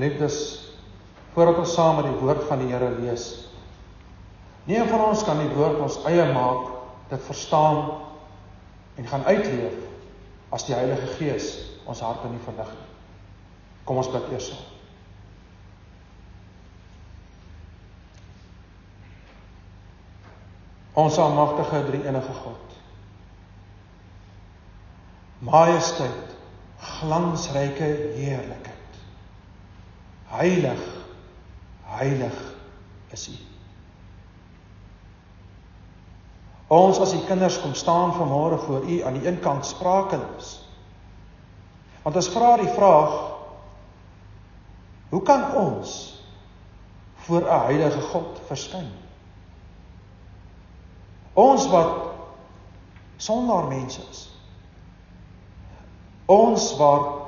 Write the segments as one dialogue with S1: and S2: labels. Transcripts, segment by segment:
S1: Geliefdes, voordat ons saam met die woord van die Here lees, nie een van ons kan die woord ons eie maak, dit verstaan en gaan uitleef as die Heilige Gees ons harte nie verlig nie. Kom ons bid eers. Ons almagtige drie-enige God. Majesteit, glansryke heerlikheid. Heilig, heilig is U. Ons as U kinders kom staan vanmôre voor U aan die een kant sprakeloos. Want ons vra die vraag: Hoe kan ons voor 'n heilige God verskyn? Ons wat sonder mense is. Ons wat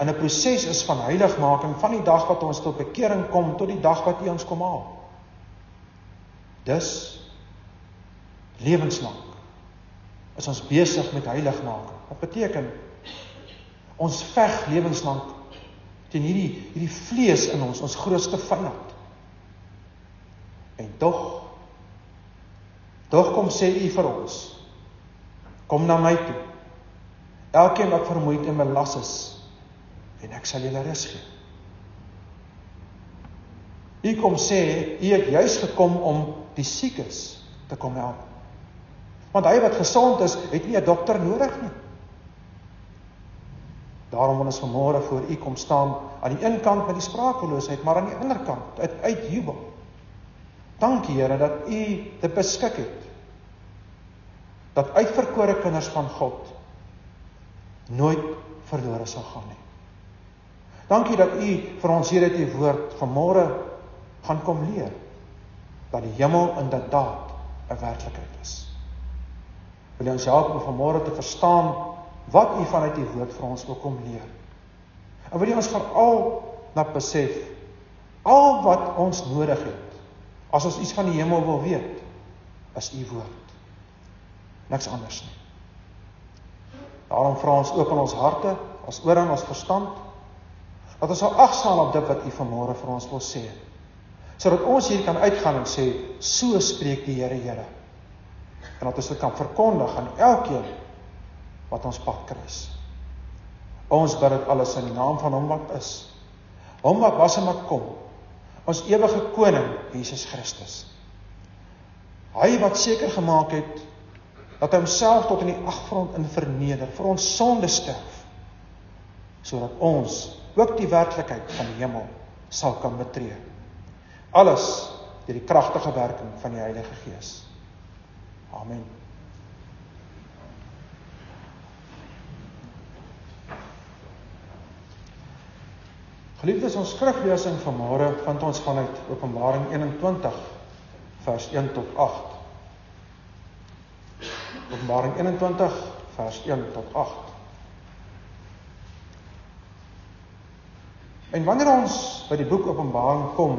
S1: in 'n proses is van heiligmaking van die dag wat ons tot bekering kom tot die dag wat U ons kom haal. Dus lewenslank is ons besig met heiligmaking. Wat beteken ons veg lewenslank teen hierdie hierdie vlees in ons, ons grootste vyand. En tog tog kom sê U vir ons kom na my toe. Elkeen wat vermoeid en belas is, en ek sal julle rus gee. U kom sê, u het juis gekom om die siekes te kom help. Want hy wat gesond is, het nie 'n dokter nodig nie. Daarom wil ons vanmôre voor u kom staan aan die een kant met die spraakeloosheid, maar aan die ander kant uit, uit jubel. Dankie Here dat u dit beskik het. Dat uitverkore kinders van God nooit verlore sal gaan nie. Dankie dat u vir ons hier uit u woord vanmôre gaan kom leer dat die hemel inderdaad 'n werklikheid is. Wil jy ons help om vanmôre te verstaan wat u vanuit u woord vir ons wil kom leer? En wil jy ons veral laat besef al wat ons nodig het as ons iets van die hemel wil weet, is u woord. Niks anders nie. Daarom vra ons oop ons harte, ons ore en ons verstand dat ons sal agslaan op dit wat U vanmôre vir ons wil sê. Sodat ons hier kan uitgaan en sê, so spreek die Here, Here. En dat ons dit kan verkondig aan elkeen wat ons pad kruis. Ons bid dit alles in die naam van Hom wat is. Hom wat was en wat kom. Ons ewige koning Jesus Christus. Hy wat seker gemaak het dat hy homself tot in die aggrond in verneder vir ons sonde sterf sodat ons ook die werklikheid van die hemel sal kan betree. Alles deur die kragtige werking van die Heilige Gees. Amen. Geliefdes, ons skriflesing vanmôre vind ons vanuit Openbaring 21 vers 1 tot 8. Openbaring 21 vers 1 tot 8. En wanneer ons by die boek Openbaring kom,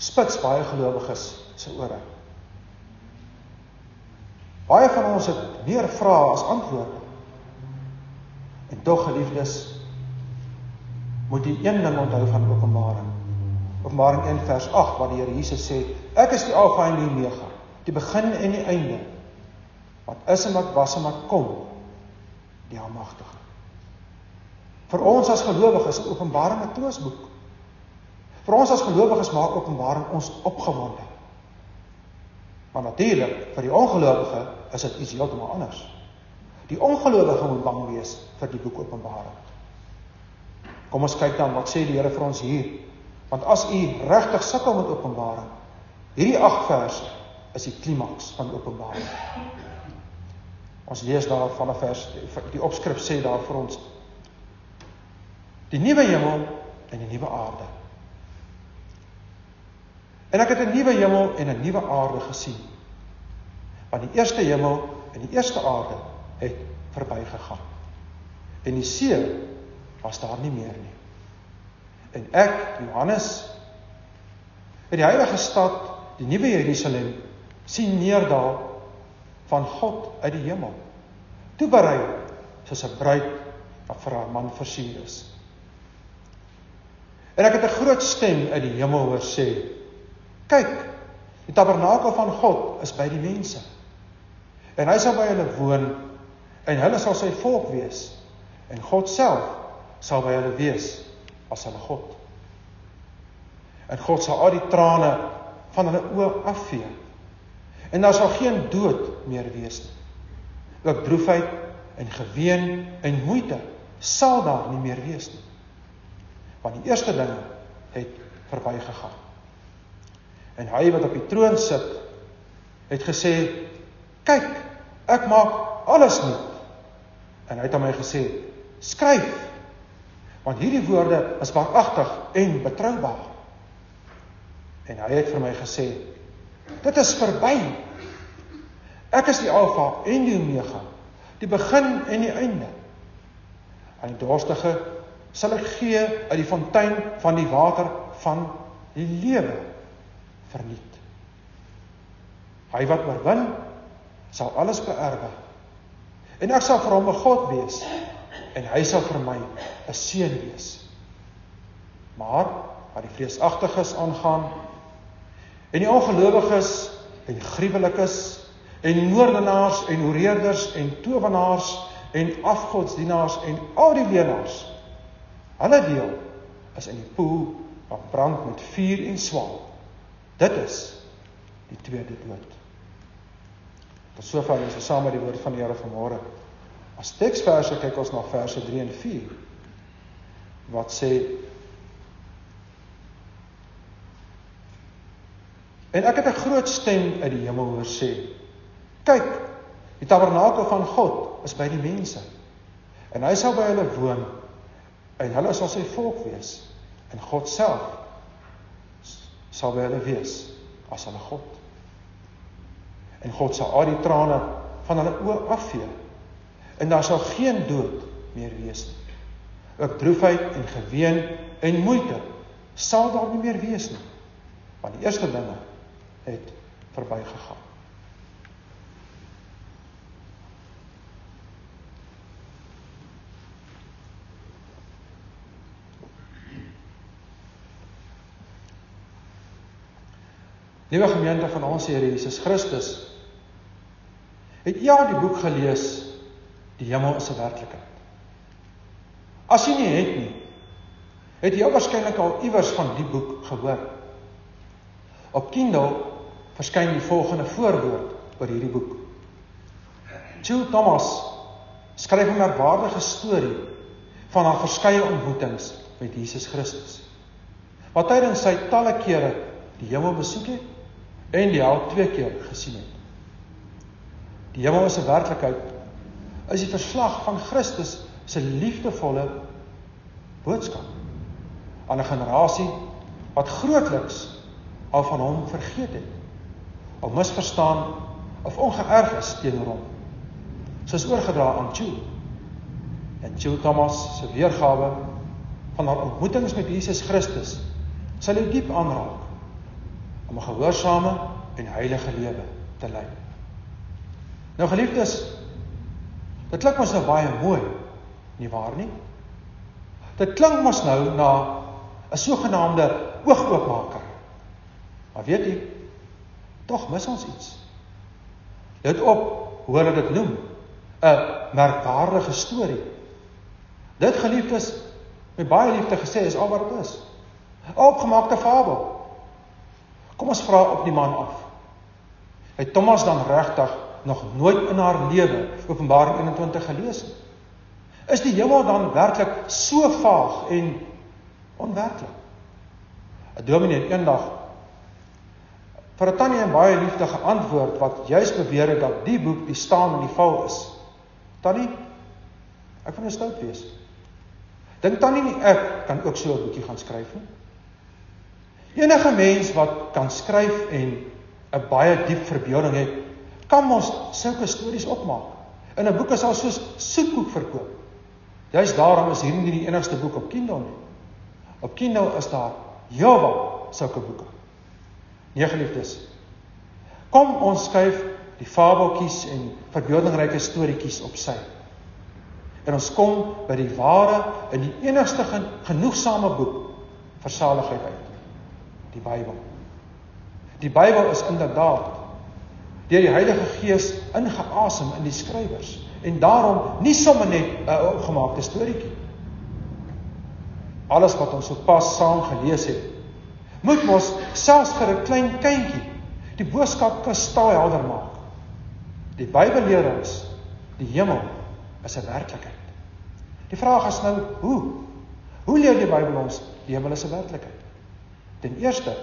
S1: spits baie gelowiges se ore. Baie van ons het meer vrae as antwoorde. En tog geliefdes, moet jy een ding onthou van Openbaring. Openbaring 1 vers 8 waar die Here Jesus sê, ek is die Alfa en die Omega, die begin en die einde. Wat is en wat was en wat kom, die Almagtige. Vir ons as gelowiges is Openbaring 'n troosboek. Vir ons as gelowiges maak Openbaring ons opgewonde. Maar natuurlik, vir die ongelowige is dit iets heeltemal anders. Die ongelowige moet bang wees vir die boek Openbaring. Kom ons kyk dan wat sê die Here vir ons hier. Want as u regtig sukkel met Openbaring, hierdie 8 verse is die klimaks van Openbaring. Ons lees daar van 'n vers die opskrif sê daar vir ons die nuwe hemel en die nuwe aarde. En ek het 'n nuwe hemel en 'n nuwe aarde gesien. Want die eerste hemel en die eerste aarde het verbygegaan. En die see was daar nie meer nie. En ek, Johannes, het die heilige stad, die nuwe Jerusalem, sien neerdaal van God uit die hemel. Toe berei soos 'n bruid wat vir haar man versier is. En ek het 'n groot stem uit die hemel hoor sê: "Kyk, die tabernakel van God is by die mense. En hy sal by hulle woon en hulle sal sy volk wees en God self sal by hulle wees as hulle God." En God sal al die trane van hulle oë afvee. En daar sal geen dood meer wees nie. Ook droefheid en geween en moeite sal daar nie meer wees nie. Want die eerste dinge het verbygegaan. En hy wat op die troon sit, het gesê: "Kyk, ek maak alles nuut." En hy het aan my gesê: "Skryf, want hierdie woorde is waaragtig en betroubaar." En hy het vir my gesê: "Dit is verby. Ek is die Alfa en die Omega, die begin en die einde." Die dorstige sal ek gee uit die fontein van die water van die lewe verniet. Hy wat oorwin, sal alles beerwe. En ek sal vir hom 'n God wees en hy sal vir my 'n seun wees. Maar wat die vreesagtiges aangaan en die ongelowiges en gruwelikes en moordenaars en horeerders en towenaars en afgodsdienaars en al die leenaars. Hulle deel is in die poel wat brand met vuur en swaal. Dit is die tweede dood. Tot sover is ons saam met die woord van die Here vanmôre. As teksverse kyk ons na verse 3 en 4 wat sê En ek het 'n groot stem uit die hemel hoor sê: Kyk, Die tabernakel van God is by die mense. En hy sal by hulle woon en hulle sal sy volk wees. En God self sal by hulle wees as hulle God. En God sal al die trane van hulle oë afvee. En daar sal geen dood meer wees nie. Ook droefheid en geween en moeite sal daar nie meer wees nie. Want die eerste dinge het verbygegaan. Liewe gemeente van ons Here Jesus Christus, het jy al die boek gelees Die hemel is 'n werklikheid? As jy nie het nie, het jy waarskynlik al iewers van die boek gehoor. Op Kindle verskyn die volgende voorwoord oor hierdie boek. Jill Thomas skryf 'n merkwaardige storie van haar verskeie ontmoetings met Jesus Christus. Wat tydens sy talle kere die hemel besoek het en die hel twee keer gesien het. Die hemel is 'n werklikheid. Is die verslag van Christus se liefdevolle boodskap aan 'n generasie wat grootliks al van hom vergeet het. Of misverstaan of ongeërg is teenoor hom. Soos oorgedra aan Joe. En Joe Thomas se weergawe van haar ontmoetings met Jesus Christus sal jou diep aanraak om 'n gehoorsame en heilige lewe te lei. Nou geliefdes, dit klink mos nou baie mooi, nie waar nie? Dit klink mos nou na 'n sogenaamde oogoopmaker. Maar weet jy, tog mis ons iets. Dit op, hoe hulle dit noem, 'n merkwaardige storie. Dit geliefdes, met baie liefde gesê, is al wat dit is. 'n Opgemaakte fabel. Kom ons vra op die man af. Het Thomas dan regtig nog nooit in haar lewe Openbaring 21 gelees nie? Is die hemel dan werklik so vaag en onwerklik? 'n Dominee het eendag vir 'n tannie 'n baie liefdige antwoord wat juis beweer het dat die boek die staan en die val is. Tannie, ek van 'n stout wees. Dink tannie nie ek kan ook so 'n boekie gaan skryf nie? Enige mens wat kan skryf en 'n baie diep verbeelding het, kan mos sulke stories opmaak. In 'n boek is al soos soetkoek verkoop. Juist daarom is hierdie nie die enigste boek op Kindle nie. Op Kindle is daar heelwat sulke boeke. Nee geliefdes. Kom ons skuif die fabeltjies en verbeeldingryke storieetjies op sy. En ons kom by die ware en die enigste genoegsame boek vir saligheid uit? Die Bybel. Die Bybel is inderdaad deur die Heilige Gees ingeasem in die skrywers en daarom nie sommer net 'n uh, opgemaakte storieetjie. Alles wat ons sopas saam gelees het, moet mos selfs vir 'n klein kindjie die boodskap kristalhelder maak. Die Bybel leer ons die hemel is 'n werklikheid. Die vraag is nou, hoe? Hoe leer die Bybel ons die hemel is 'n werklikheid? Ten eerste,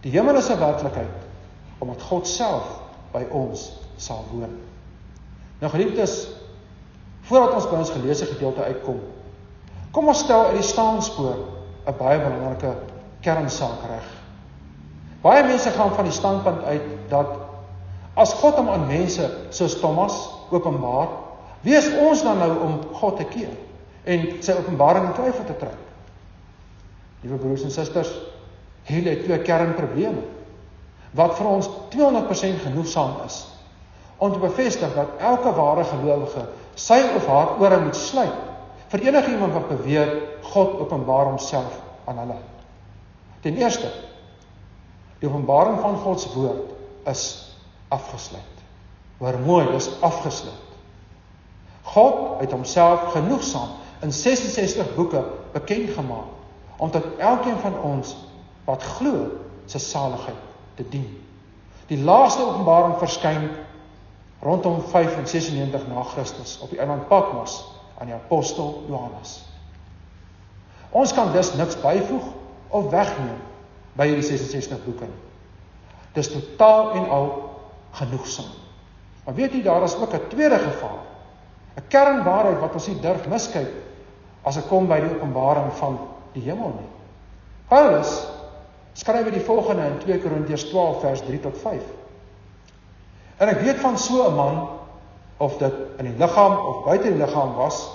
S1: die hemel is 'n werklikheid omdat God self by ons sal woon. Nou geliefdes, voordat ons by ons geleesde gedeelte uitkom, kom ons stel uit die staanspoor 'n baie belangrike kernsaak reg. Baie mense gaan van die standpunt uit dat as God hom aan mense soos Thomas openbaar, wie is ons dan nou om God te keer en sy openbaring in twyfel te trek? Liewe broers en susters, hier lê twee kernprobleme wat vir ons 200% genoegsaam is om te bevestig dat elke ware gelowige sy of haar ore moet sluit vir enige iemand wat beweer God openbaar homself aan hulle. Ten eerste, die openbaring van God se woord is afgesluit. Hoor mooi, dis afgesluit. God het homself genoegsaam in 66 boeke bekend gemaak om tot elkeen van ons wat glo se saligheid te dien. Die laaste openbaring verskyn rondom 596 na Christus op die eiland Patmos aan die apostel Johannes. Ons kan dus niks byvoeg of wegneem by hierdie 66 boeke. Dis totaal en al genoegsaam. Maar weet jy daar is ook 'n tweede gevaar. 'n Kernwaarheid wat ons nie durf miskyk as dit kom by die openbaring van die hemel nie. Paulus skryf die volgende in 2 Korintiërs 12 vers 3 tot 5. En ek weet van so 'n man of dit in die liggaam of buite die liggaam was,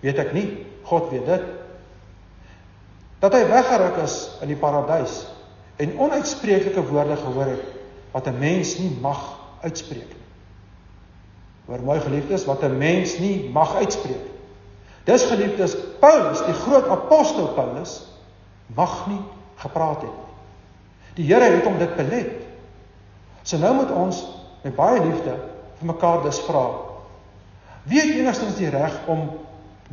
S1: weet ek nie. God weet dit. Dat hy weggeruk is in die paradys en onuitspreeklike woorde gehoor het wat 'n mens nie mag uitspreek nie. Hoor mooi geliefdes, wat 'n mens nie mag uitspreek. Dis geliefdes, Paulus, die groot apostel Paulus, mag nie gepraat het nie. Die Here het hom dit belet. So nou moet ons met baie liefde vir mekaar dus vra. Wie het enigstens die reg om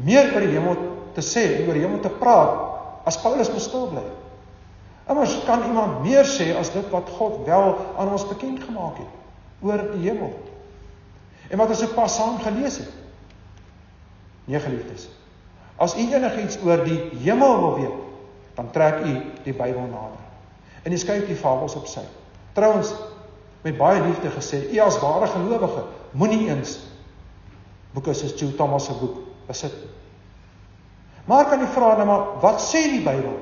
S1: meer oor die hemel te sê oor die hemel te praat as Paulus bestil bly? Immers kan iemand meer sê as dit wat God wel aan ons bekend gemaak het oor die hemel. En wat ons sopas saam gelees het. Nee geliefdes. As u enigiets oor die hemel wil weet, dan trek u die Bybel nader. En u skryf die fabels op sy. Trouwens, met baie liefde gesê, u as ware gelowige moenie eens boeke soos Joe Thomas se boek besit nie. Maar kan jy vra nou maar wat sê die Bybel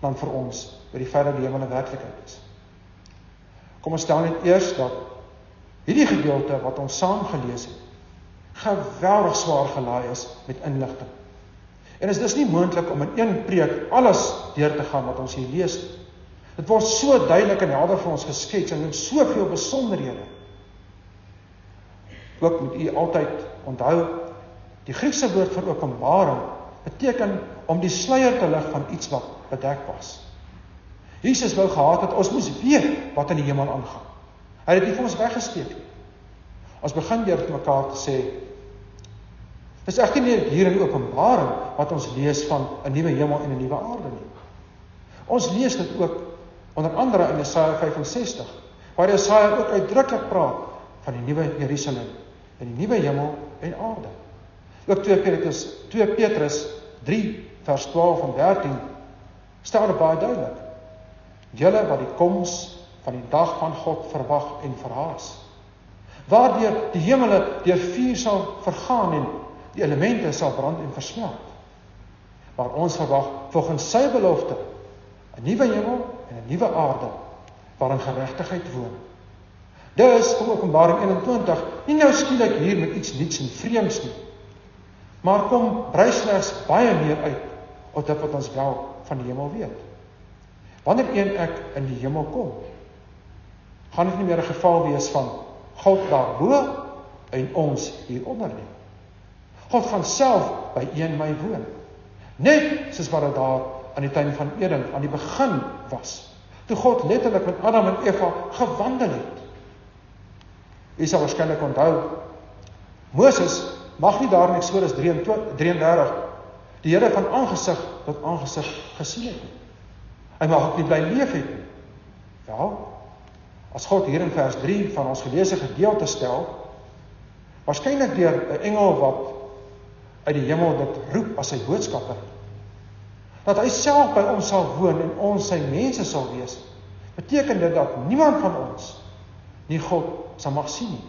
S1: dan vir ons oor die feit dat die hemel 'n werklikheid is? Kom ons stel net eers dat hierdie gedeelte wat ons saam gelees het geweldig swaar gelaai is met inligting. En is dis nie moontlik om in een preek alles deur te gaan wat ons hier lees nie. Dit word so duidelik en helder vir ons geskets en met soveel besonderhede. Ook moet u altyd onthou die Griekse woord vir openbaring beteken om die sluier te lig van iets wat bedek was. Jesus wou gehad het ons moes weet wat in die hemel aangaan. Hy het dit vir ons weggesteek nie. Ons begin deur met mekaar te sê Dis egter nie hier in Openbaring wat ons lees van 'n nuwe hemel en 'n nuwe aarde nie. Ons lees dit ook onder andere in Jesaja 65 waar Jesaja ook uitdruklik praat van die nuwe Jerusalem en die nuwe hemel en aarde. Ook 2 Petrus 2 Petrus 3 vers 12 en 13 staan baie duidelik. Julle wat die koms van die dag van God verwag en verhaas. Waardeur die hemele deur vuur sal vergaan en die elemente sal brand en versmelt. Maar ons verwag volgens sy belofte 'n nuwe hemel en 'n nuwe aarde waarin geregtigheid woon. Dus kom Openbaring 21 nie nou skielik hier met iets nuuts en vreemds nie. Maar kom brei slegs baie meer uit op dit wat ons wel van die hemel weet. Wanneer een ek in die hemel kom, gaan dit nie meer 'n geval wees van God daarbo en ons hieronder nie. God gaan self by een my woon. Net soos wat dit daar aan die tuin van Eden aan die begin was. Toe God letterlik met Adam en Eva gewandel het. U sal waarskynlik onthou Moses mag nie daar in Eksodus 33 die Here van aangesig tot aangesig gesien het nie. Hy mag ook nie bly leef het nie. Ja. As God hier in vers 3 van ons geleesde gedeelte stel, waarskynlik deur 'n engel wat uit die hemel dit roep as sy boodskapper, dat hy self by ons sal woon en ons sy mense sal wees, beteken dit dat niemand van ons nie God sal mag sien nie.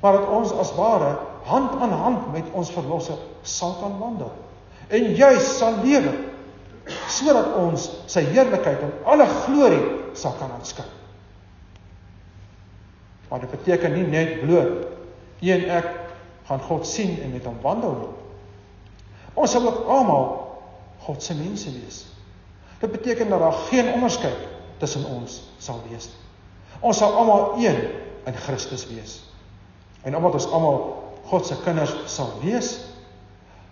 S1: Maar dat ons as ware hand aan hand met ons verlosser sal kan wandel en juis sal lewe sodat ons sy heerlikheid en alle glorie sal kan aanskou. Maar dit beteken nie net bloot een ek gaan God sien en met hom wandel nie. Ons sal ook almal God se mense wees. Dit beteken dat daar geen onderskeid tussen ons sal wees nie. Ons sal almal een in Christus wees. En omdat ons almal God se kinders sal wees,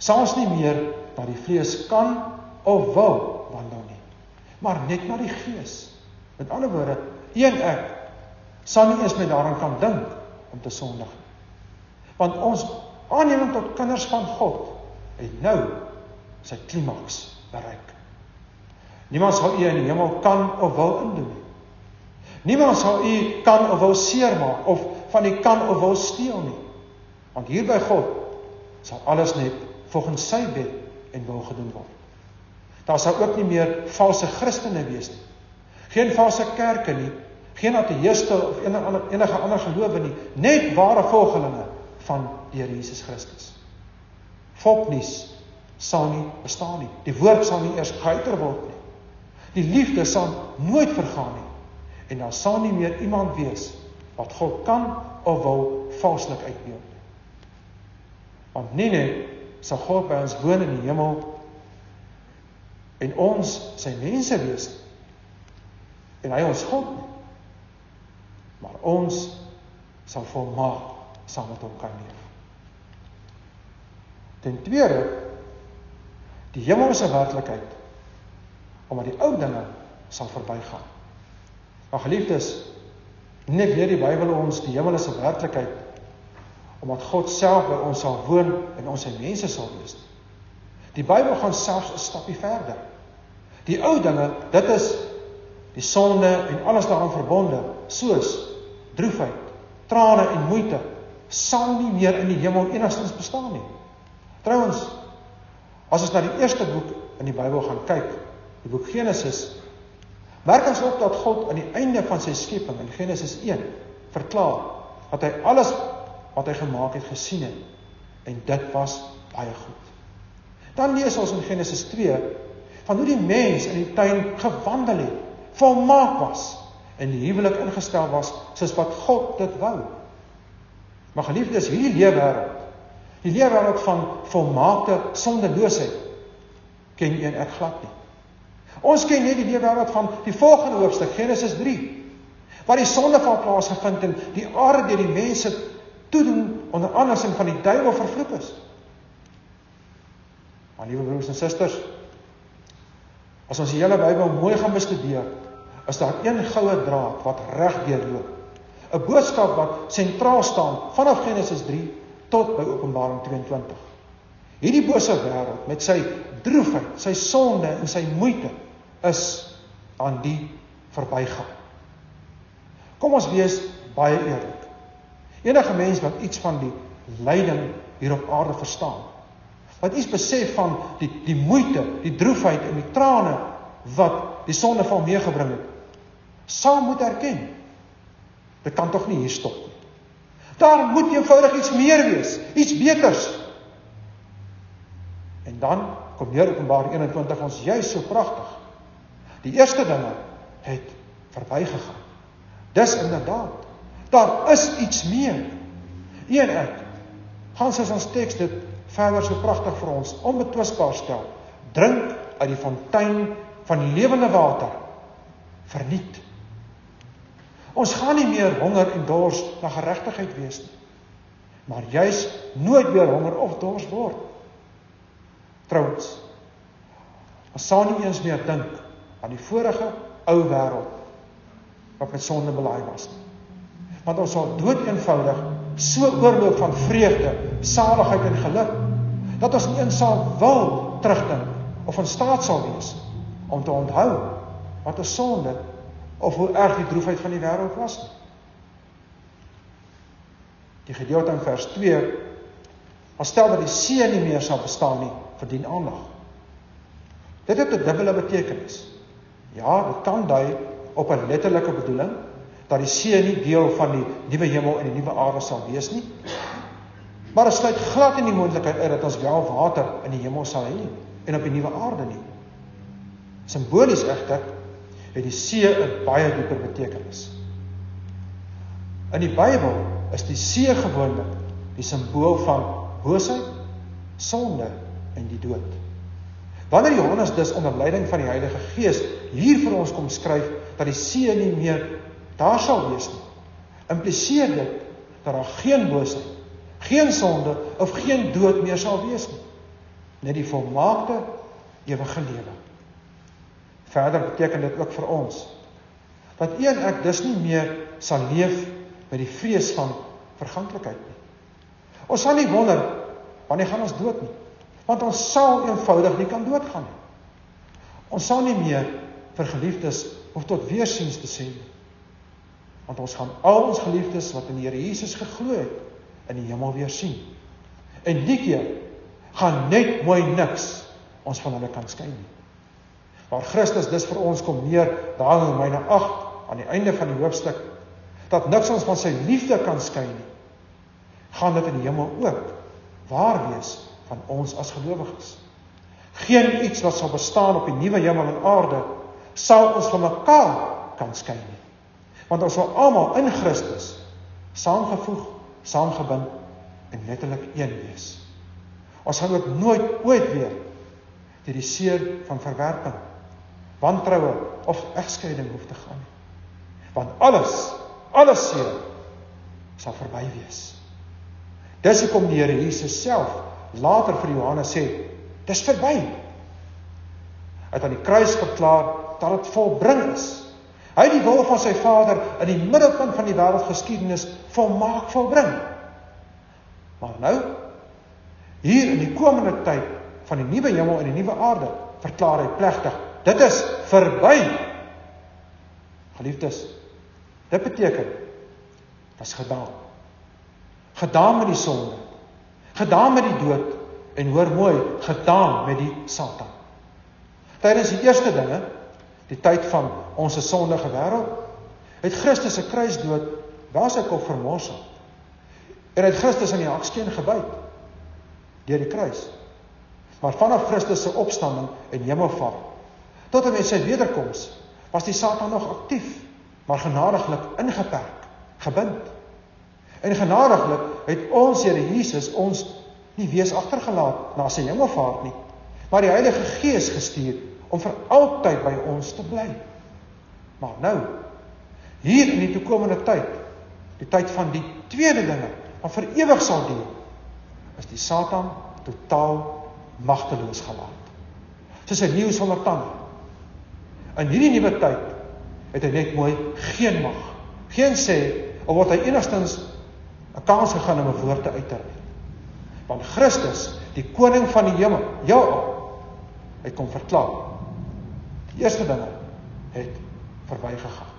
S1: sal ons nie meer na die vlees kan of wil wandel nie, maar net na die gees. Met ander woorde, een ek sal nie eens meer daaraan kan dink om te sondig nie. Want ons aanneming tot kinders van God het nou sy klimaks bereik. Niemand sal u in die hemel kan of wil indoen nie. Niemand sal u kan of wil seermaak of van u kan of wil steel nie. Want hier by God sal alles net volgens sy wet en wil gedoen word. Daar sal ook nie meer valse Christene wees nie. Geen valse kerke nie, geen ateëste of enige ander enige ander gelowe nie, net ware volgelinge van die Here Jesus Christus. Volknuus sal nie bestaan nie. Die woord sal nie eers geuiter word nie. Die liefde sal nooit vergaan nie. En daar sal nie meer iemand wees wat God kan of wil valslik uitbeeld nie. Want nie net sal God by ons woon in die hemel en ons sy mense wees en hy ons God nie. Maar ons sal volmaak saam met hom kan leef. Ten tweede die hemelse werklikheid omdat die ou dinge sal verbygaan. Maar geliefdes, nie weer die Bybel ons die hemelse werklikheid omdat God self by ons sal woon en ons sy mense sal wees. Die Bybel gaan selfs 'n stapie verder. Die ou dinge, dit is die sonde en alles daaraan verbonde, soos droefheid, trane en moeite, sal nie meer in die hemel enigstens bestaan nie. Trouwens, as ons na die eerste boek in die Bybel gaan kyk, die boek Genesis, merk ons op dat God aan die einde van sy skepping in Genesis 1 verklaar dat hy alles wat hy gemaak het gesien het en dit was baie goed. Dan lees ons in Genesis 2 van hoe die mens in die tuin gewandel het, volmaak was en die huwelik ingestel was soos wat God dit wou. Maar geliefdes, hierdie lewe wêreld, die lewe wêreld van volmaakte sondeloosheid ken een ek glad nie. Ons ken net die lewe wêreld van die volgende hoofstuk Genesis 3 waar die sondeval plaasgevind en die aarde deur die mense toedoen onder andersing van die duiwel vervloek is. Maar liewe broers en susters, As ons die hele Bybel mooi gaan bestudeer, is daar een goue draad wat reg deurloop. 'n Boodskap wat sentraal staan vanaf Genesis 3 tot by Openbaring 22. Hierdie bose wêreld met sy droefheid, sy sonde en sy moeite is aan die verbygaan. Kom ons wees baie eerlik. Enige mens wat iets van die lyding hier op aarde verstaan, wat iets besef van die die moeite, die droefheid en die trane wat die sondeval meegebring het, sal moet erken. Dit kan tog nie hier stop nie. Daar moet eenvoudig iets meer wees, iets beters. En dan kom hier Openbaring 21 ons juis so pragtig. Die eerste dinge het verbygegaan. Dis inderdaad. Daar is iets meer. Een ek. Gaan soos ons teks dit verder so pragtig vir ons onbetwisbaar stel. Drink uit die fontein van lewende water. Verniet. Ons gaan nie meer honger en dors na geregtigheid wees nie. Maar juis nooit weer honger of dors word. Trouwens. Ons sal nie eens meer dink aan die vorige ou wêreld wat met sonde belaaid was nie. Want ons sal dood eenvoudig so oorloop van vreugde, saligheid en geluk dat ons nie eens sal wil terugdink of in staat sal wees om te onthou wat 'n sonde of hoe erg die droefheid van die wêreld was nie. Die gedeelte in vers 2 stel dat die see nie meer sal bestaan nie, verdien aandag. Dit het 'n dubbele betekenis. Ja, dit kan dui op 'n letterlike bedoeling dat die see nie deel van die nuwe hemel en die nuwe aarde sal wees nie. Maar dit sluit glad nie die moontlikheid uit dat ons wel water in die hemel sal hê en op die nuwe aarde nie. Simbolies egter het die see 'n baie dieper betekenis. In die Bybel is die see gewoonlik die simbool van boosheid, sonde en die dood. Wanneer Johannes dus onder leiding van die Heilige Gees hier vir ons kom skryf dat die see nie meer daar sal wees nie, impliseer dit dat daar geen boosheid, geen sonde of geen dood meer sal wees nie. Net die volmaakte ewige lewe. Verder beteken dit ook vir ons dat een ek dus nie meer sal leef met die vrees van verganklikheid nie. Ons sal nie wonder wanneer gaan ons dood nie want ons sal eenvoudig nie kan doodgaan nie. Ons sal nie meer vir geliefdes of tot weersiens te sê nie. Want ons gaan al ons geliefdes wat in die Here Jesus geglo het in die hemel weer sien. En die keer gaan net mooi niks ons van hulle kan skei nie. Waar Christus dus vir ons kom neer daar in Romeine 8 aan die einde van die hoofstuk dat niks ons van sy liefde kan skei nie. Gaan dit in die hemel ook waar wees van ons as gelowiges. Geen iets wat sal bestaan op die nuwe hemel en aarde sal ons van mekaar kan skei nie. Want ons sal almal in Christus saamgevoeg, saamgebind en letterlik een wees. Ons gaan ook nooit ooit weer deur die seer van verwerping, wantroue of egskeiding hoef te gaan nie. Want alles, alles seer sal verby wees. Dis hoekom die Here Jesus self later vir Johannes sê, dis verby. Hy het aan die kruis verklaar dat dit volbring is. Hy het die wil van sy Vader in die middelpunt van die wêreldgeskiedenis volmaak volbring. Maar nou hier in die komende tyd van die nuwe hemel en die nuwe aarde verklaar hy plegtig, dit is verby. Geliefdes, dit beteken dit is gedaan. Gedaan met die sonde gedaan met die dood en hoor mooi, gedaan met die Satan. Tydens die eerste dinge, die tyd van ons sondige wêreld, het Christus se kruisdood waar sy kop vermorsel. En het Christus aan die haksteen gebyt deur die kruis. Maar vanaf Christus se opstanding en hemelvaart tot en met sy wederkoms was die Satan nog aktief, maar genadiglik ingeperk, gebind. En genadiglik het ons Here Jesus ons nie wees agtergelaat na sy hemelvaart nie, maar die Heilige Gees gestuur om vir altyd by ons te bly. Maar nou, hier in die toekomende tyd, die tyd van die tweede dinge, wat vir ewig sal duur, is die Satan totaal magteloos gelaat. Soos 'n leeu sonder tande. In hierdie nuwe tyd het hy net mooi geen mag, geen sê of word hy enigstens 'n kans gegaan om 'n woord te uiter. Want Christus, die koning van die hemel, ja, hy kom verklaar. Die eerste ding het verbygegaan.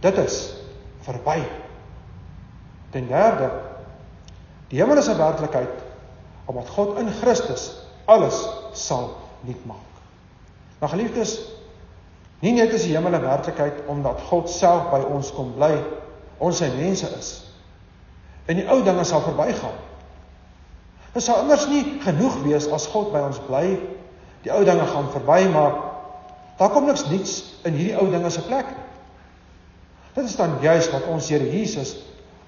S1: Dit is verby. Ten derde, die hemel is 'n werklikheid omdat God in Christus alles sal nuut maak. Maar geliefdes, nie net is die hemel 'n werklikheid omdat God self by ons kom bly, ons sy mense is en die ou dinge sal verbygaan. Dit sal immers nie genoeg wees as God by ons bly. Die ou dinge gaan verby, maar daar kom niks nuuts in hierdie ou dinge se plek nie. Dit is dan juis wat ons Here Jesus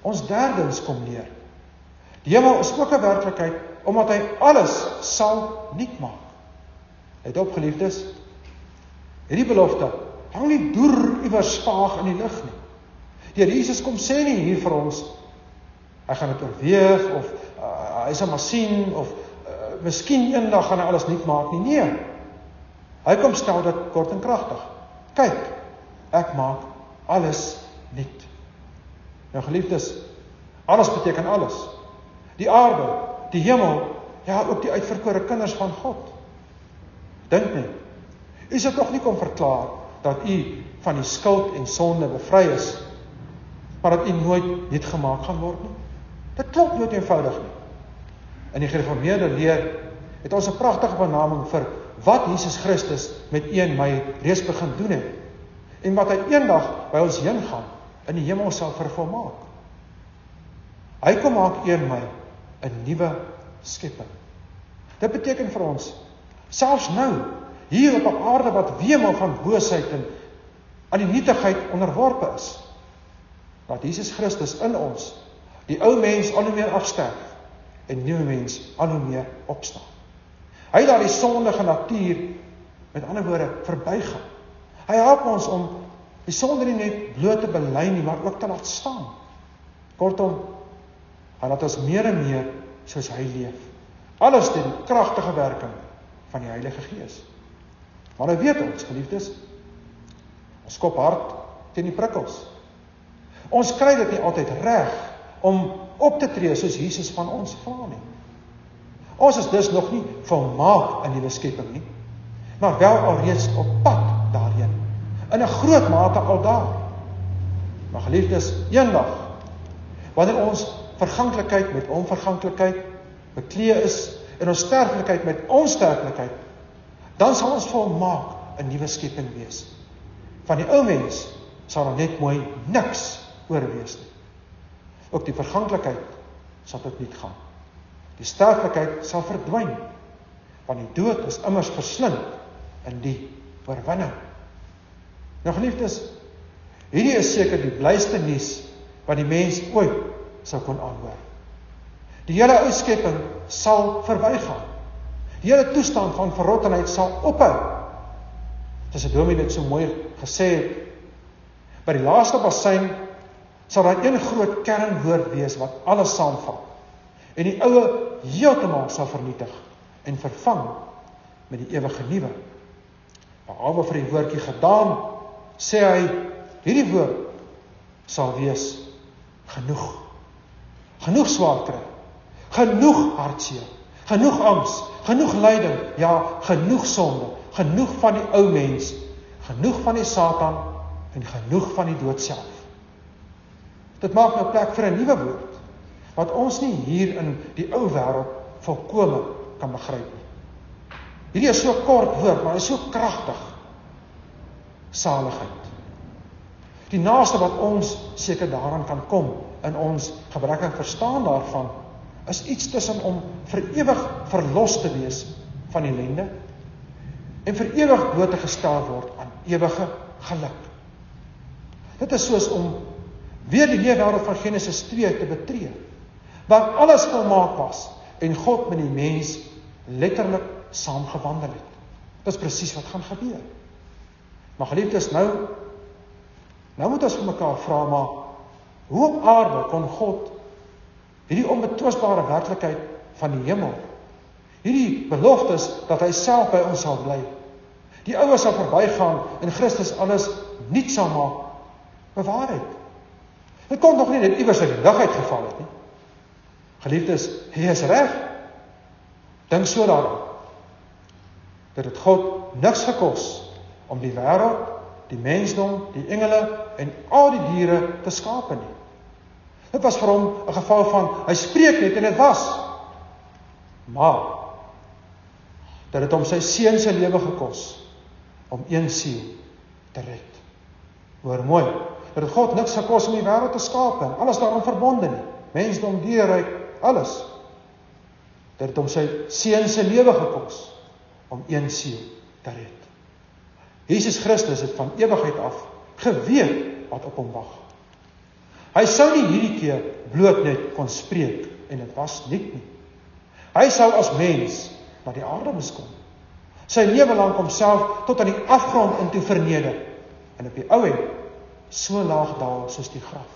S1: ons derdens kom leer. Die hemel is ook 'n werklikheid omdat hy alles sal nuut maak. Het opgeliefdes, hierdie belofte hang nie deur iewers vaag in die lug nie. Die Here Jesus kom sê nie hier vir ons hy gaan dit oorweeg of uh, hy sal maar sien of uh, miskien eendag gaan hy alles nuut maak nie. Nee. Hy kom stel dit kort en kragtig. Kyk, ek maak alles nuut. Nou geliefdes, alles beteken alles. Die aarde, die hemel, ja, ook die uitverkore kinders van God. Dink net. U sê tog nie kom verklaar dat u van die skuld en sonde bevry is, maar dat u nooit nuut gemaak gaan word nie. Dit klop nooit eenvoudig nie. In die gereformeerde leer het ons 'n pragtige benaming vir wat Jesus Christus met u en my reeds begin doen het en wat hy eendag by ons heen gaan in die hemel sal vervolmaak. Hy kom maak u en my 'n nuwe skepping. Dit beteken vir ons selfs nou hier op 'n aarde wat wemel van boosheid en aan die nietigheid onderworpe is dat Jesus Christus in ons die ou mens al hoe meer afsterf en nuwe mens al hoe meer opstaan. Hy laat die sondige natuur met ander woorde verbygaan. Hy help ons om die sonde nie net bloot te bely nie, maar ook te laat staan. Kortom, hy laat ons meer en meer soos hy leef. Alles deur die kragtige werking van die Heilige Gees. Maar nou weet ons, geliefdes, ons kop hard teen die prikkels. Ons kry dit nie altyd reg om op te tree soos Jesus van ons vra nie. Ons is dus nog nie volmaak in die skepping nie, maar wel alreeds op pad daarheen. In 'n groot mate al daar. Maar geliefdes, eendag wanneer ons verganklikheid met onverganklikheid bekleë is en ons sterflikheid met onsterflikheid dan sal ons volmaak 'n nuwe skepping wees. Van die ou mens sal daar net mooi niks oorwees nie. Ook die verganklikheid sal tot niet gaan. Die sterflikheid sal verdwyn want die dood is immers verslind in die oorwinning. Nou geliefdes, hierdie is seker die blyste nuus wat die mens ooit sou kon aanhoor. Die hele ou skepping sal verbygaan. Die hele toestand van verrottenheid sal ophou. Dis 'n dominee net so mooi gesê het. By die laaste bassein sal daar een groot kernwoord wees wat alles saamvat. En die oue heeltemal sal vernietig en vervang met die ewige nuwe. Behalwe vir die woordjie gedaan, sê hy hierdie woord sal wees genoeg. Genoeg swaar kry. Genoeg hartseer. Genoeg angs, genoeg lyding, ja, genoeg sonde, genoeg van die ou mens, genoeg van die Satan en genoeg van die dood self. Dit maak nou plek vir 'n nuwe woord wat ons nie hier in die ou wêreld volkome kan begryp nie. Hierdie is so kort woord, maar hy is so kragtig. Saligheid. Die naaste wat ons seker daaraan kan kom in ons gebrekkige verstaan daarvan is iets tussen om vir ewig verlos te wees van ellende en vir ewig bloot te gestel word aan ewige geluk. Dit is soos om weer die leefwêreld van Genesis 2 te betree waar alles volmaak was en God met die mens letterlik saamgewandel het. Dit is presies wat gaan gebeur. Maar geliefdes, nou nou moet ons vir mekaar vra maar hoe op aarde kon God hierdie onbetwisbare werklikheid van die hemel. Hierdie beloftes dat hy self by ons sal bly. Die oues sal verbygaan en Christus alles nuut sal maak. Bewaarheid. Dit kon nog nie net iewers uit die dag uit geval het nie. Geliefdes, hy is reg. Dink so daaraan. Dat dit God niks gekos om die wêreld, die mensdom, die engele en al die diere te skaap nie. Dit was vir hom 'n geval van hy spreek net en dit was. Maar dat dit hom sy seun se lewe gekos om een siel te red. Hoor mooi, dat dit God niks gekos om die wêreld te skaap en alles daarin verbonde nie. Mensdom, dierryk, alles. Dat dit hom sy seun se lewe gekos om een siel te red. Jesus Christus het van ewigheid af geweet wat op hom wag. Hy sou nie hierdie keer bloot net kon spreek en dit was net nie. Hy sou as mens na die aarde moes kom. Sy lewe lank homself tot aan die afgrond in toe verneder en op die ou end so laag daal soos die graf.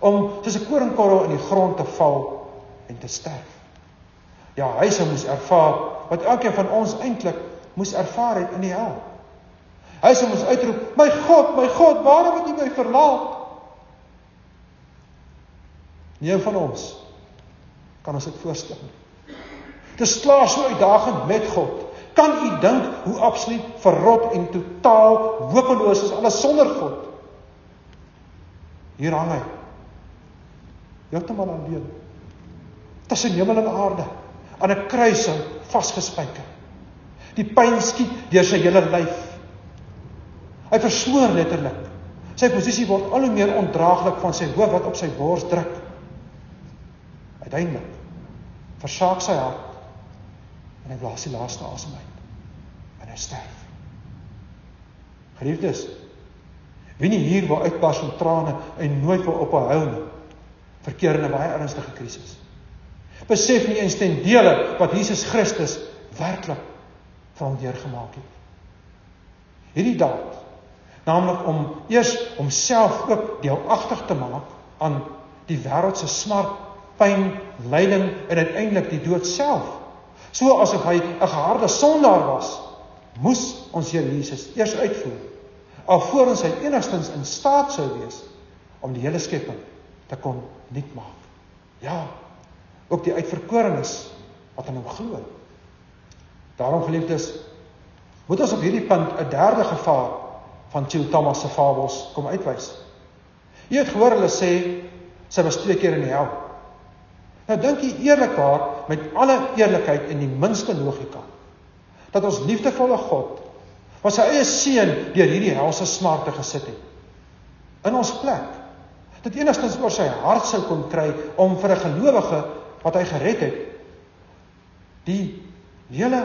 S1: Om soos 'n koringkorrel in die grond te val en te sterf. Ja, hy sou moes ervaar wat elkeen van ons eintlik moes ervaar het in die hel. Hy sê ons uitroep: "My God, my God, waarom het U my verlaat?" Nie van ons kan ons dit voorstel nie. Dis klaar so uitdagend met God. Kan u dink hoe absoluut verrot en totaal hopeloos is alles sonder God? Hier hang hy. Heeltemal alleen. Tussen hemel en aarde aan 'n kruising vasgespijker. Die pyn skiet deur sy hele lyf. Hy versmoor letterlik. Sy posisie word al hoe meer ondraaglik van sy hoof wat op sy bors druk. Uiteindelik versaak sy hart en hy blaas die laaste asem uit en hy sterf. Geliefdes, wie nie hier wil uitbars in trane en nooit wil ophou nie, verkeer in 'n baie ernstige krisis. Besef nie eens ten dele wat Jesus Christus werklik vir hom deurgemaak het. Hierdie daad, naamlik om eers homself ook deelagtig te maak aan die wêreld se smart, pyn, lyding en uiteindelik die dood self. So asof hy 'n geharde sondaar was, moes ons Here Jesus eers uitvoer alvorens hy enigstens in staat sou wees om die hele skepping te kon nuut maak. Ja, ook die uitverkorenes wat aan hom glo. Daarom geliefdes, moet ons op hierdie punt 'n derde gevaar van Chill Thomas se fabels kom uitwys. Jy het gehoor hulle sê sy was twee keer in die hel. Nou dink jy eerlikwaar met alle eerlikheid en die minste logika. Dat ons liefdevolle God wat sy eie seun deur hierdie helse smarte gesit het in ons plek dit enigstens oor sy hart sou kon kry om vir 'n gelowige wat hy gered het die hele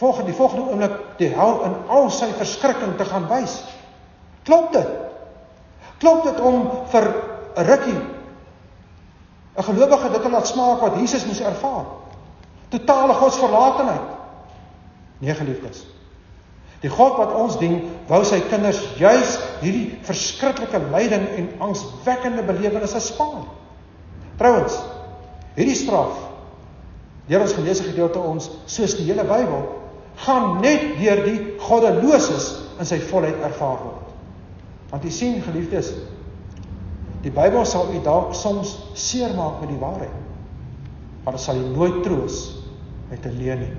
S1: volgende die volgende oomblik die hel in al sy verskrikking te gaan wys. Klop dit. Klop dit om vir 'n rukkie 'n gelowige dit te laat smaak wat Jesus moes ervaar. Totale godsverlatenheid. Nee geliefdes. Die God wat ons dien, wou sy kinders juis hierdie verskriklike lyding en angswekkende belewennisse spaar. Trouwens, hierdie straf deur ons geleesde gedeelte ons soos die hele Bybel gaan net deur die goddeloses in sy volheid ervaar word. Want jy sien geliefdes, Die Bybel sal u dalk soms seermaak met die waarheid. Maar dit sal u nooit troos met 'n leuen nie.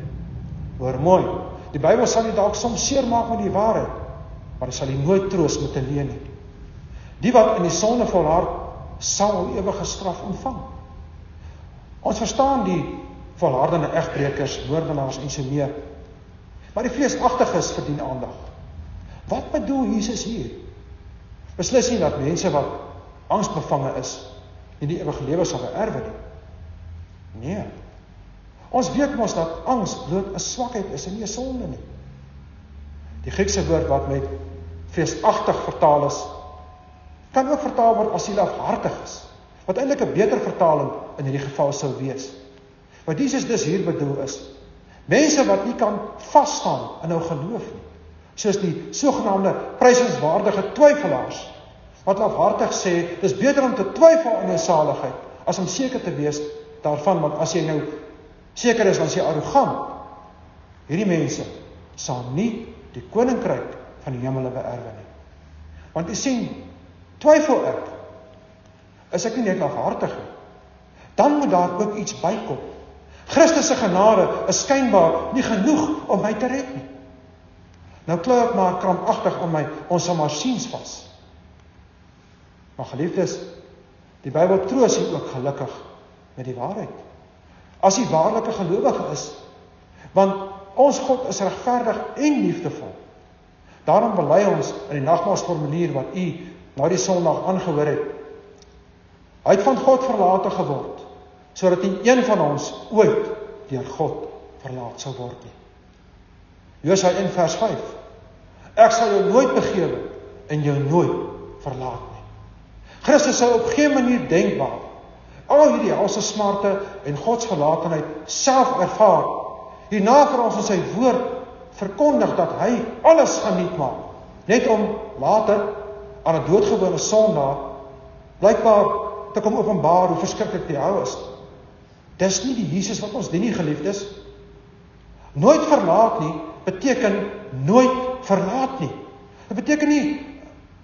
S1: Hoor mooi. Die Bybel sal u dalk soms seermaak met die waarheid, maar dit sal u nooit troos met 'n leuen nie. Die wat in die sonde volhard, sal ewige straf ontvang. Ons verstaan die volhardende egbreekers, moordenaars en so meer. Maar die vleesagtiges verdien aandag. Wat bedoel Jesus hier? Beslis nie dat mense wat angsbevange is en die ewige lewe sal erwe nie. Nee. Ons weet mos dat angs bloot 'n swakheid is en nie 'n sonde nie. Die Griekse woord wat met vreesagtig vertaal is, kan ook vertaal word as sielafhartig is, wat eintlik 'n beter vertaling in hierdie geval sou wees. Wat Jesus dus hier bedoel is, mense wat nie kan vas staan in hul geloof nie, soos die sogenaamde prysenswaardige twyfelaars wat afhartig sê dis beter om te twyfel aan jou saligheid as om seker te wees daarvan want as jy nou seker is dan is jy arrogant. Hierdie mense sal nie die koninkryk van die hemele beerwe nie. Want jy sien twyfel ek is ek nie net afhartig nie dan moet daar ook iets bykom. Christus se genade is skynbaar nie genoeg om my te red nie. Nou klou ek maar krampagtig aan my ons sal maar siens vas Maar geliefdes, die Bybel troos hier ook gelukkig met die waarheid. As jy waarlike gelowige is, want ons God is regverdig en liefdevol. Daarom bely ons in die nagmaalsformulier wat u nou die Sondag aangehoor het. Hy het van God verlate geword sodat nie een van ons ooit deur God verlaat sou word nie. Josua 1 vers 5. Ek sal jou nooit begewe en jou nooit verlaat. Christus sou op geen manier denkbaar al hierdie helse smarte en God se verlatenheid self ervaar. Hierna vir ons in sy woord verkondig dat hy alles geniet maak net om later aan 'n doodgewone sondaar blykbaar te kom openbaar hoe verskriklik die hel is. Dis nie die Jesus wat ons dien nie geliefdes. Nooit verlaat nie, beteken nooit verlaat nie. Dit beteken nie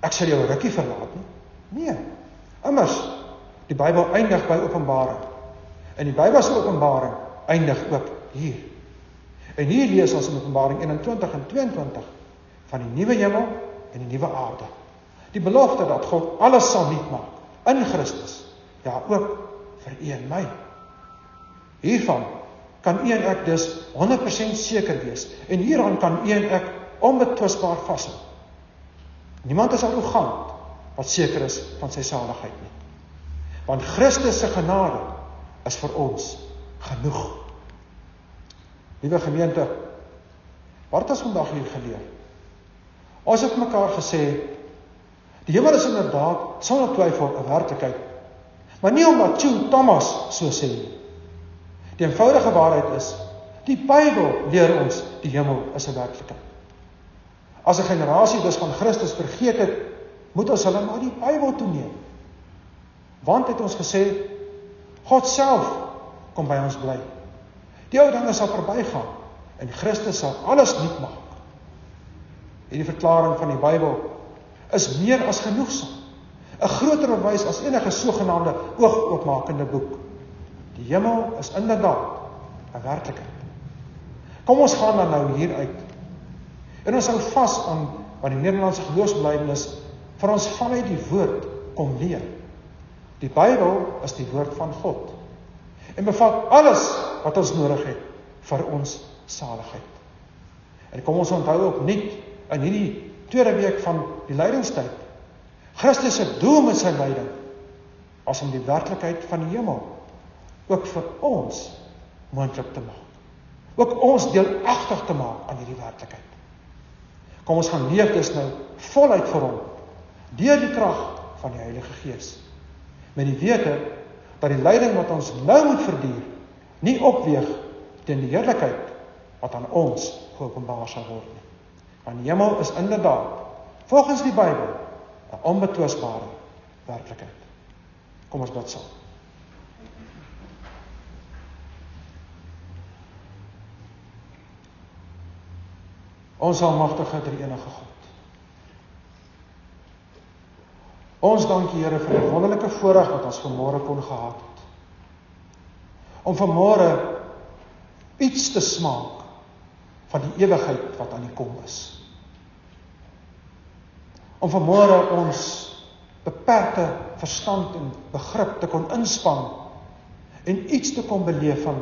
S1: ek sal jou rukkie verlaat nie. Nee. Immers die Bybel eindig by Openbaring. En die Bybel se Openbaring eindig ook hier. En hier lees ons in Openbaring 21 en 22 van die nuwe hemel en die nuwe aarde. Die belofte dat God alles sal nuut maak in Christus. Ja, ook vir u en my. Hiervan kan u en ek dus 100% seker wees en hieraan kan u en ek onbetwisbaar vashou. Niemand is arrogant wat seker is van sy saligheid nie. Want Christus se genade is vir ons genoeg. Liewe gemeente, wat het ons vandag hier geleer? Ons het mekaar gesê die hemel is inderdaad sonder twyfel 'n werklikheid. Maar nie omdat Chu Thomas so sê nie. Die eenvoudige waarheid is die Bybel leer ons die hemel is 'n werklikheid. As 'n generasie dus van Christus vergeet het, moet ons hulle na die Bybel toe neem. Want het ons gesê God self kom by ons bly. Die ou dinge sal verbygaan en Christus sal alles nuut maak. Hierdie verklaring van die Bybel is meer as genoegsaam. 'n Groter bewys as enige sogenaamde oogoopmakende boek. Die hemel is inderdaad 'n werklikheid. Kom ons gaan dan nou hier uit. En ons hou vas aan wat die Nederlandse geloofsbelijdenis vir ons vanuit die woord kom leer. Die Bybel is die woord van God en bevat alles wat ons nodig het vir ons saligheid. En kom ons onthou ook nuut in hierdie tweede week van die lydingstyd. Christus se doel met sy lyding was om die werklikheid van die hemel ook vir ons moontlik te maak. Ook ons deelagtig te maak aan hierdie werklikheid. Kom ons gaan leef dus nou voluit vir hom deur die krag van die Heilige Gees. Met die wete dat die lyding wat ons nou moet verduur nie opweeg teen die heerlikheid wat aan ons geopenbaar sal word nie. Want die hemel is inderdaad volgens die Bybel 'n onbetwisbare werklikheid. Kom ons bid saam. Ons almagtige drie enige God. Ons dank U Here vir die wonderlike voorreg wat ons vanmôre kon gehad het. Om vanmôre iets te smaak van die ewigheid wat aan die kom is om vanmôre ons beperkte verstand en begrip te kon inspann en iets te kon beleef van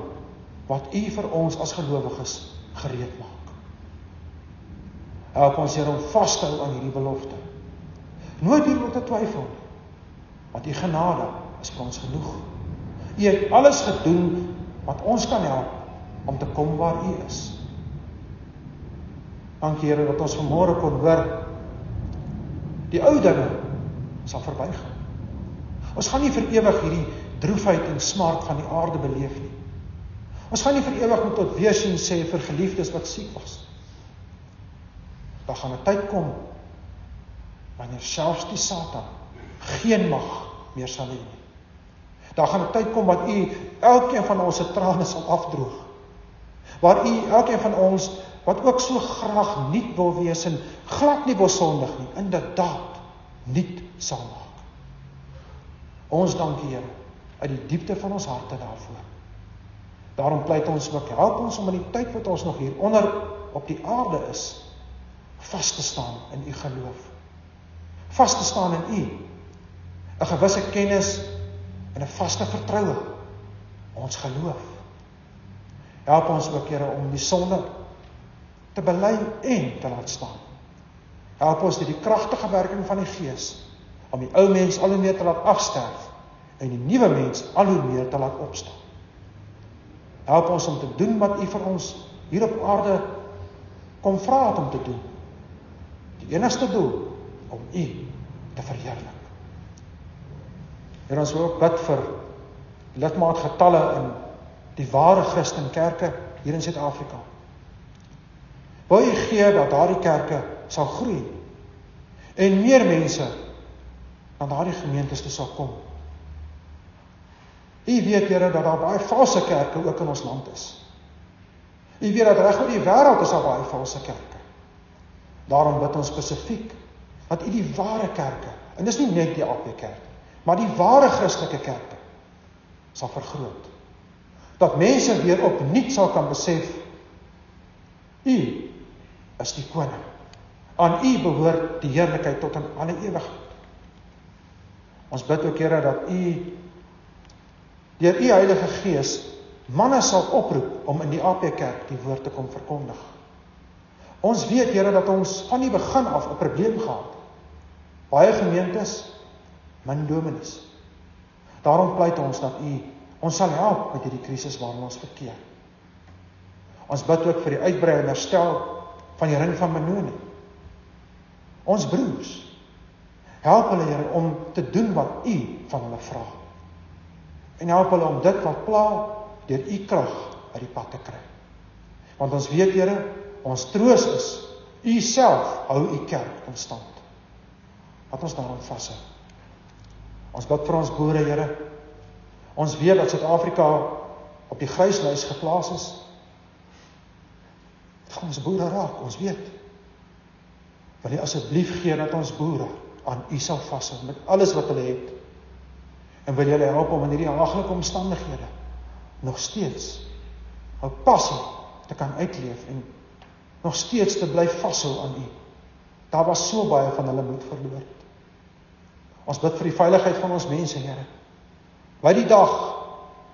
S1: wat U vir ons as gelowiges gereed maak. Help ons Here om vas te hou aan hierdie belofte. Nooit hieroor te twyfel. Want U genade is vir ons genoeg. U het alles gedoen wat ons kan help om te kom waar U is. Dankie Here dat ons vanmôre kon hoor Die ou dinge sal verbygaan. Ons gaan nie vir ewig hierdie droefheid en smart van die aarde beleef nie. Ons gaan nie vir ewig moet tot weer sien sê vir geliefdes wat siek was. Daar gaan 'n tyd kom wanneer selfs die Satan geen mag meer sal hê nie. Daar gaan 'n tyd kom wat u elkeen van ons se trane sal afdroog. Waar u elkeen van ons wat ook so graag nuut wil wees en glad nie wil sondig nie, inderdaad nuut sal maak. Ons dank U uit die diepte van ons harte daarvoor. Daarom pleit ons ook help ons om in die tyd wat ons nog hier onder op die aarde is vas te staan in u geloof. Vas te staan in u. 'n gewisse kennis en 'n vaste vertroue ons geloof. Help ons ook Here om die sonde te bely en te laat staan. Help ons deur die kragtige werking van die Gees om die ou mens al hoe meer te laat afsterf en die nuwe mens al hoe meer te laat opstaan. Help ons om te doen wat U vir ons hier op aarde kom vra om te doen. Die enigste doel om U te verheerlik. En ons wil ook bid vir lidmaatgetalle in die ware Christen kerke hier in Suid-Afrika. Wil U gee dat daardie kerke sal groei en meer mense aan daardie gemeentes toe sal kom. U weet Here dat daar baie valse kerke ook in ons land is. U weet dat reg oor die wêreld is daar baie valse kerke. Daarom bid ons spesifiek dat U die ware kerke, en dis nie net die AP kerk nie, maar die ware Christelike kerke sal vergroot. Dat mense weer opnuut sal kan besef U is die koning. Aan U behoort die heerlikheid tot in alle ewigheid. Ons bid ook Here dat U deur U Heilige Gees manne sal oproep om in die AP Kerk die woord te kom verkondig. Ons weet Here dat ons van die begin af 'n probleem gehad het. Baie gemeentes min dominees. Daarom pleit ons dat U ons sal help met hierdie krisis waarin ons verkeer. Ons bid ook vir die uitbreiding en herstel van die ring van Benoni. Ons broers help hulle Here om te doen wat U van hulle vra. En help hulle om dit wat pla deur U krag uit die pad te kry. Want ons weet Here, ons troos is U self hou U kerk in stand. Wat ons daarom vashou. Ons bid vir ons boere Here. Ons weet dat Suid-Afrika op die gryslys geplaas is. Dit gaan ons boere raak, ons weet. Wil U asseblief gee dat ons boere aan U sal vashou met alles wat hulle het. En wil julle help om in hierdie haaglike omstandighede nog steeds hul passie te kan uitleef en nog steeds te bly vashou aan U. Daar was so baie van hulle moed verloor. Ons bid vir die veiligheid van ons mense, Here. By die dag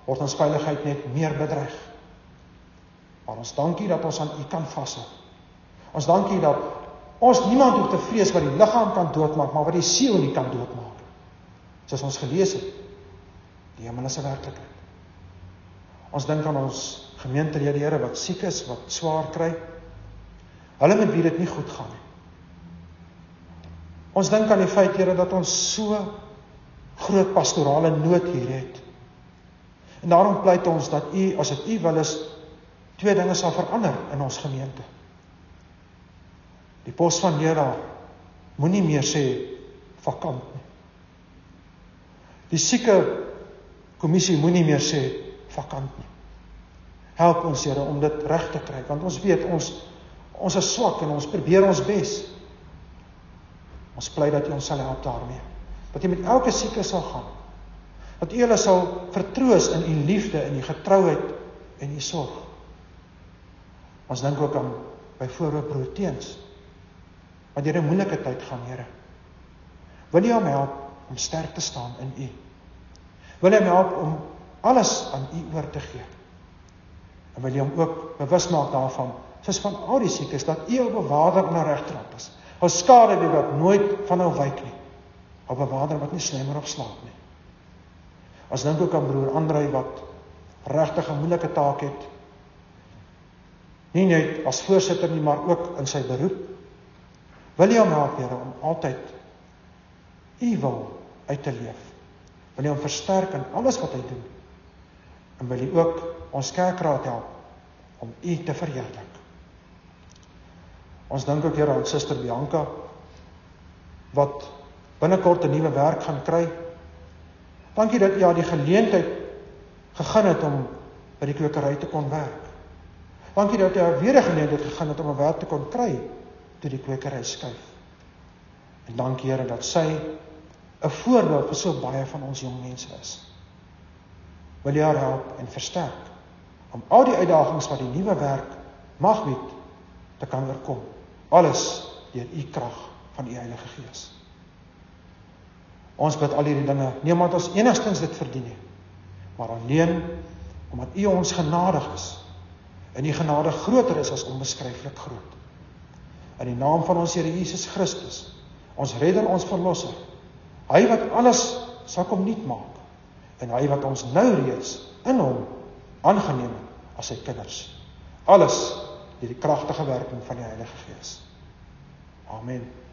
S1: word ons veiligheid net meer bedreig. Maar ons dankie dat ons aan U kan vashou. Ons dankie dat ons niemand hoef te vrees wat die liggaam kan doodmaak, maar wat die siel nie kan doodmaak. Soos ons gelees het. Die hemel is 'n werklikheid. Ons dink aan ons gemeentelede Here wat siek is, wat swaar kry. Hulle met wie dit nie goed gaan nie. Ons dink aan die feit Here dat ons so groot pastorale nood hier het. En daarom pleit ons dat U as dit U wil is twee dinge sal verander in ons gemeente. Die pos van Here moenie meer sê vakant nie. Die sieke kommissie moenie meer sê vakant nie. Help ons Here om dit reg te kry want ons weet ons ons is swak en ons probeer ons bes. Ons pleit dat U ons sal help daarmee. Dat U met elke sieke sal gaan. Dat U hulle sal vertroos in U liefde en U getrouheid en U sorg. Ons dink ook aan byvoorbeeld broer Teens wat deur 'n moeilike tyd gaan, Here. Wil U hom help om sterk te staan in U? Wil U hom help om alles aan U oor te gee. En wil jy hom ook bewus maak daarvan, soos van al die siekes dat U 'n bewaarder en 'n regter is. Hou skade wie wat nooit van hom wyk nie. 'n Bewaarder wat nie slemmer op slaap nie. As dink ook aan broer Andrei wat regtig 'n moeilike taak het. Nie net as voorsitter nie, maar ook in sy beroep. Wil jy hom help, Here, om altyd U wil uit te leef. Wil jy hom versterk in alles wat hy doen? en wil U ook ons kerkraad help om U te verheerlik. Ons dink ook Here aan Suster Bianca wat binnekort 'n nuwe werk gaan kry. Dankie dat U haar die geleentheid gegee het om by die kwekery te kon werk. Dankie dat U haar weer 'n geleentheid gegee het om 'n werk te kon kry toe die kwekery skuif. En dankie Here dat sy 'n voorbeeld vir so baie van ons jong mense is wil jy haar help en versterk om al die uitdagings wat die nuwe werk mag bied te kan oorkom. Alles deur u krag van u Heilige Gees. Ons bid al hierdie dinge nie omdat ons enigstens dit verdien nie, maar alleen omdat u ons genadig is. En u genade groter is as onbeskryflik groot. In die naam van ons Here Jesus Christus, ons redder, ons verlosser, hy wat alles sal kom nuut maak en hy wat ons nou reeds in hom aangeneem as sy kinders. Alles deur die kragtige werking van die Heilige Gees. Amen.